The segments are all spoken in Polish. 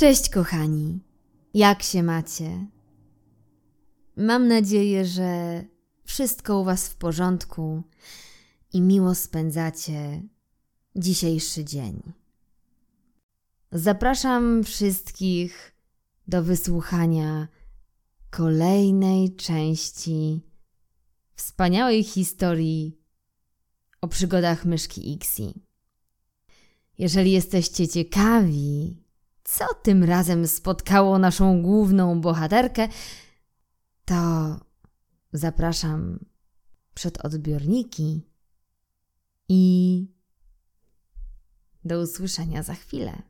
Cześć, kochani. Jak się macie? Mam nadzieję, że wszystko u Was w porządku i miło spędzacie dzisiejszy dzień. Zapraszam wszystkich do wysłuchania kolejnej części wspaniałej historii o przygodach myszki Ixi. Jeżeli jesteście ciekawi, co tym razem spotkało naszą główną bohaterkę, to zapraszam przed odbiorniki i do usłyszenia za chwilę.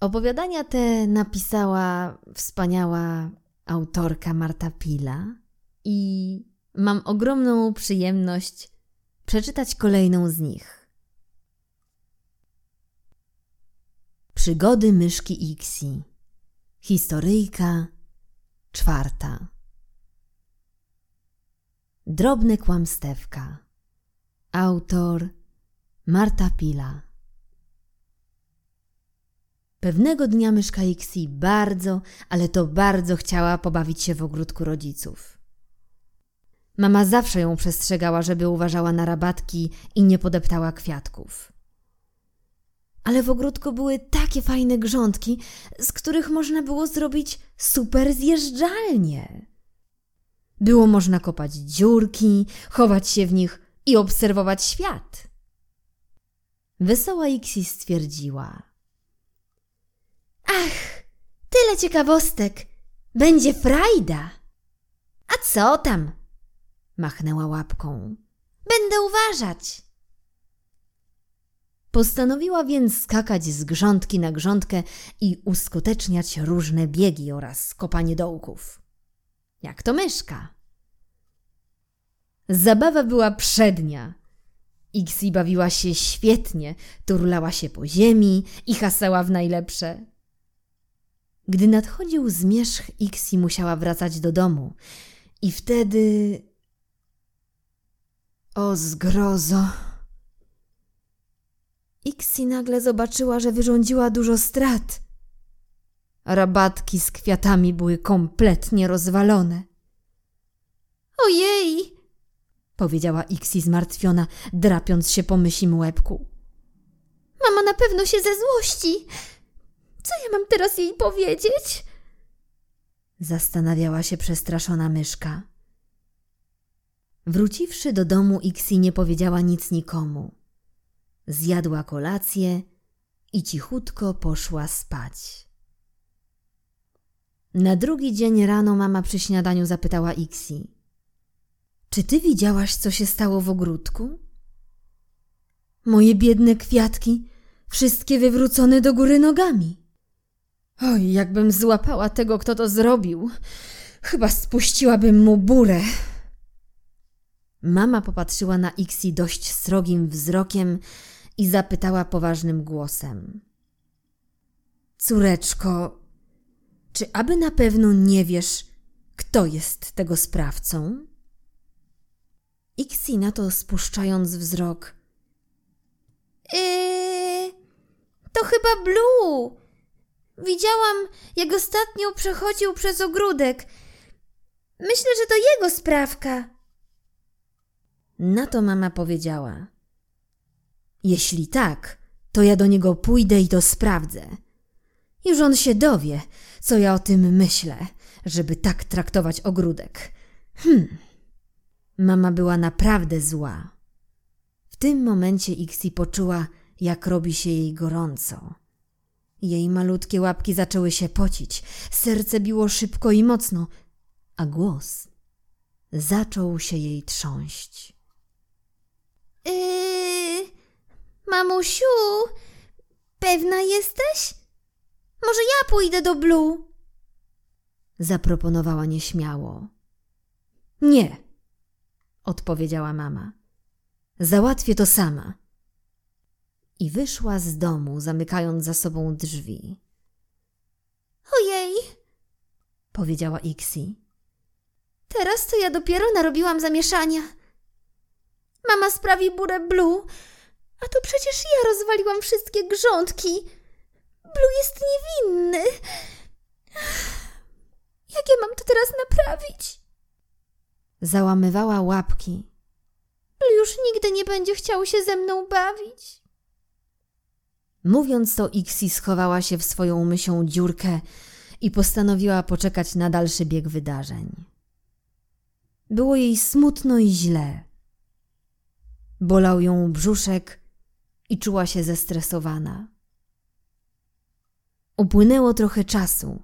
Opowiadania te napisała wspaniała autorka Marta Pila i mam ogromną przyjemność przeczytać kolejną z nich. Przygody myszki Ixi. Historyjka czwarta. Drobne kłamstewka. Autor Marta Pila. Pewnego dnia myszka Ixi bardzo, ale to bardzo chciała pobawić się w ogródku rodziców. Mama zawsze ją przestrzegała, żeby uważała na rabatki i nie podeptała kwiatków. Ale w ogródku były takie fajne grządki, z których można było zrobić super zjeżdżalnie. Było można kopać dziurki, chować się w nich i obserwować świat. Wesoła Ixi stwierdziła – Ach, tyle ciekawostek. Będzie frajda. A co tam? Machnęła łapką. Będę uważać. Postanowiła więc skakać z grządki na grządkę i uskuteczniać różne biegi oraz kopanie dołków. Jak to myszka. Zabawa była przednia. Ixi bawiła się świetnie, turlała się po ziemi i hasała w najlepsze. Gdy nadchodził zmierzch, Ixi musiała wracać do domu. I wtedy... O zgrozo! Ixi nagle zobaczyła, że wyrządziła dużo strat. Rabatki z kwiatami były kompletnie rozwalone. Ojej! powiedziała Ixi zmartwiona, drapiąc się po mysim łebku. Mama na pewno się ze złości. Co ja mam teraz jej powiedzieć? Zastanawiała się przestraszona myszka. Wróciwszy do domu, Ixi nie powiedziała nic nikomu. Zjadła kolację i cichutko poszła spać. Na drugi dzień rano mama przy śniadaniu zapytała Ixi: Czy ty widziałaś, co się stało w ogródku? Moje biedne kwiatki, wszystkie wywrócone do góry nogami. Oj, jakbym złapała tego, kto to zrobił. Chyba spuściłabym mu burę. Mama popatrzyła na Ixi dość srogim wzrokiem i zapytała poważnym głosem. Córeczko, czy aby na pewno nie wiesz, kto jest tego sprawcą? Ixi na to spuszczając wzrok. Yy, to chyba Blue. Widziałam, jak ostatnio przechodził przez ogródek. Myślę, że to jego sprawka. Na to mama powiedziała: Jeśli tak, to ja do niego pójdę i to sprawdzę. Już on się dowie, co ja o tym myślę, żeby tak traktować ogródek. Hm. Mama była naprawdę zła. W tym momencie Ixi poczuła, jak robi się jej gorąco. Jej malutkie łapki zaczęły się pocić, serce biło szybko i mocno, a głos zaczął się jej trząść. Yy, mamusiu, pewna jesteś? Może ja pójdę do Blue? Zaproponowała nieśmiało. Nie, odpowiedziała mama. Załatwię to sama i wyszła z domu, zamykając za sobą drzwi. Ojej, powiedziała Ixi. Teraz to ja dopiero narobiłam zamieszania. Mama sprawi burę Blue, A to przecież ja rozwaliłam wszystkie grządki. Blue jest niewinny. Jak ja mam to teraz naprawić? Załamywała łapki. Blue już nigdy nie będzie chciał się ze mną bawić. Mówiąc to, Ixi schowała się w swoją mysią dziurkę i postanowiła poczekać na dalszy bieg wydarzeń. Było jej smutno i źle. Bolał ją brzuszek i czuła się zestresowana. Upłynęło trochę czasu.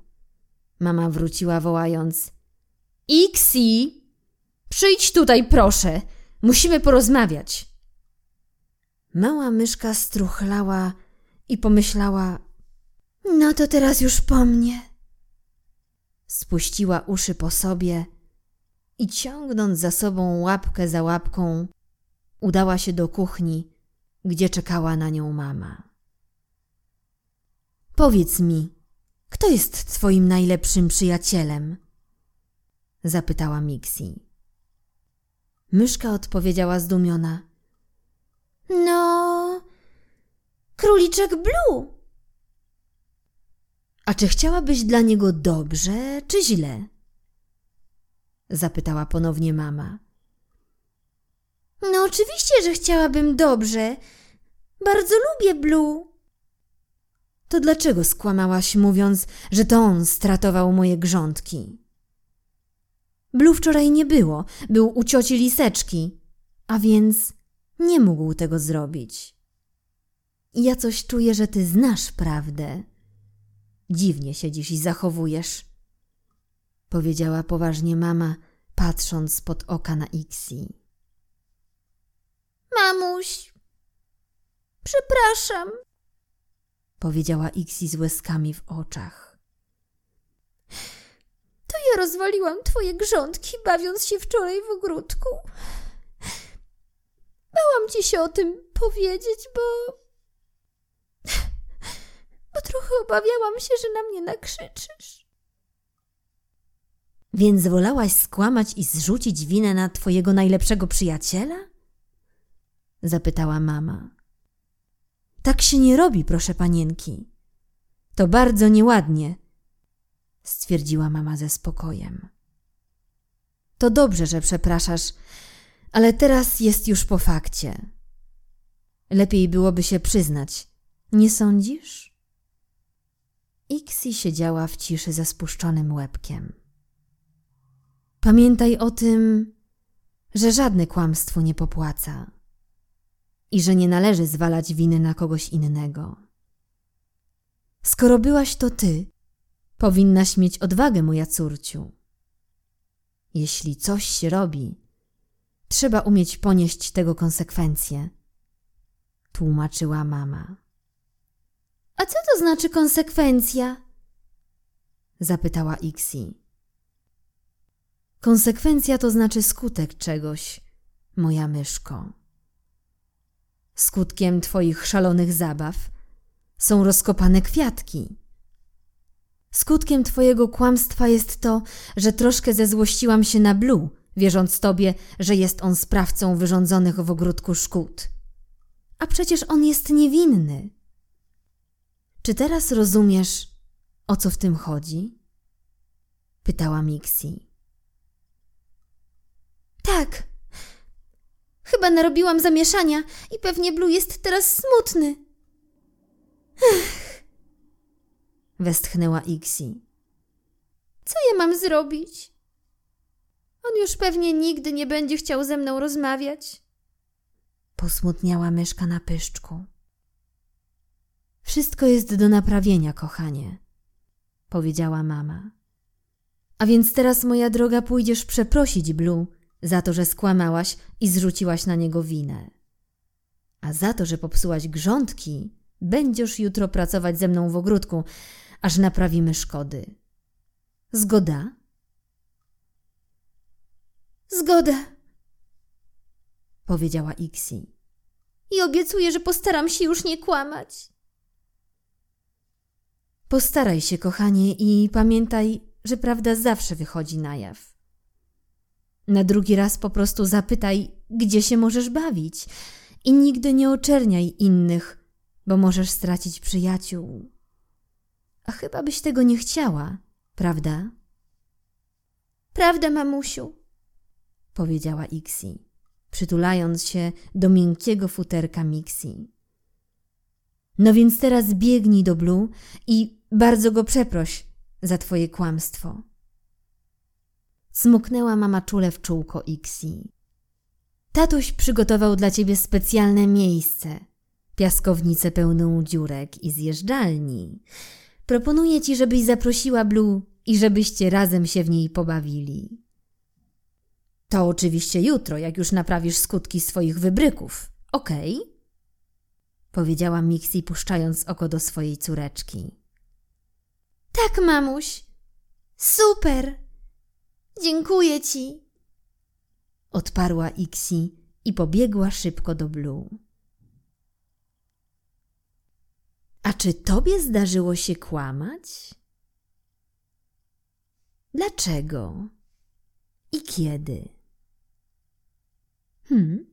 Mama wróciła wołając: Ixi, przyjdź tutaj, proszę. Musimy porozmawiać. Mała myszka struchlała i pomyślała: No to teraz już po mnie. Spuściła uszy po sobie i ciągnąc za sobą łapkę za łapką, udała się do kuchni, gdzie czekała na nią mama. Powiedz mi, kto jest twoim najlepszym przyjacielem? zapytała Mixi. Myszka odpowiedziała zdumiona. No, króliczek Blue. A czy chciałabyś dla niego dobrze, czy źle? zapytała ponownie mama. No oczywiście, że chciałabym dobrze. Bardzo lubię Blue. To dlaczego skłamałaś, mówiąc, że to on stratował moje grządki? Blue wczoraj nie było, był u cioci Liseczki, a więc nie mógł tego zrobić. Ja coś czuję, że ty znasz prawdę. Dziwnie się dziś zachowujesz, powiedziała poważnie mama, patrząc pod oka na Ixi. Mamuś, przepraszam, powiedziała Ixi z łezkami w oczach. To ja rozwaliłam twoje grządki, bawiąc się wczoraj w ogródku. Bałam ci się o tym powiedzieć, bo... bo trochę obawiałam się, że na mnie nakrzyczysz. Więc wolałaś skłamać i zrzucić winę na twojego najlepszego przyjaciela? Zapytała mama. Tak się nie robi, proszę panienki. To bardzo nieładnie, stwierdziła mama ze spokojem. To dobrze, że przepraszasz, ale teraz jest już po fakcie. Lepiej byłoby się przyznać, nie sądzisz? Ixi siedziała w ciszy ze spuszczonym łebkiem. Pamiętaj o tym, że żadne kłamstwo nie popłaca i że nie należy zwalać winy na kogoś innego. Skoro byłaś to ty, powinnaś mieć odwagę, moja córciu. Jeśli coś się robi, trzeba umieć ponieść tego konsekwencje, tłumaczyła mama. A co to znaczy konsekwencja? zapytała Ixi. Konsekwencja to znaczy skutek czegoś, moja myszko. Skutkiem twoich szalonych zabaw są rozkopane kwiatki. Skutkiem twojego kłamstwa jest to, że troszkę zezłościłam się na Blue, wierząc tobie, że jest on sprawcą wyrządzonych w ogródku szkód. A przecież on jest niewinny. Czy teraz rozumiesz, o co w tym chodzi? Pytała Mixi. Tak. Chyba narobiłam zamieszania i pewnie Blue jest teraz smutny. Ech. Westchnęła Ixi. Co ja mam zrobić? On już pewnie nigdy nie będzie chciał ze mną rozmawiać. Posmutniała myszka na pyszczku. Wszystko jest do naprawienia, kochanie, powiedziała mama. A więc teraz, moja droga, pójdziesz przeprosić Blue za to, że skłamałaś i zrzuciłaś na niego winę. A za to, że popsułaś grządki, będziesz jutro pracować ze mną w ogródku, aż naprawimy szkody. Zgoda? Zgoda, powiedziała Ixi. I obiecuję, że postaram się już nie kłamać. Postaraj się, kochanie, i pamiętaj, że prawda zawsze wychodzi na jaw. Na drugi raz po prostu zapytaj, gdzie się możesz bawić i nigdy nie oczerniaj innych, bo możesz stracić przyjaciół. A chyba byś tego nie chciała, prawda? Prawda, mamusiu. powiedziała Ixi, przytulając się do miękkiego futerka Mixi. No więc teraz biegnij do Blue i bardzo go przeproś za twoje kłamstwo. Smuknęła mama czule w czółko Ixi. Tatuś przygotował dla ciebie specjalne miejsce. Piaskownicę pełną dziurek i zjeżdżalni. Proponuję ci, żebyś zaprosiła Blue i żebyście razem się w niej pobawili. To oczywiście jutro, jak już naprawisz skutki swoich wybryków, okej? Okay? Powiedziała Mixi, puszczając oko do swojej córeczki. Tak, mamuś. Super. Dziękuję ci. Odparła Ixi i pobiegła szybko do Blue. A czy tobie zdarzyło się kłamać? Dlaczego? I kiedy? Hmm?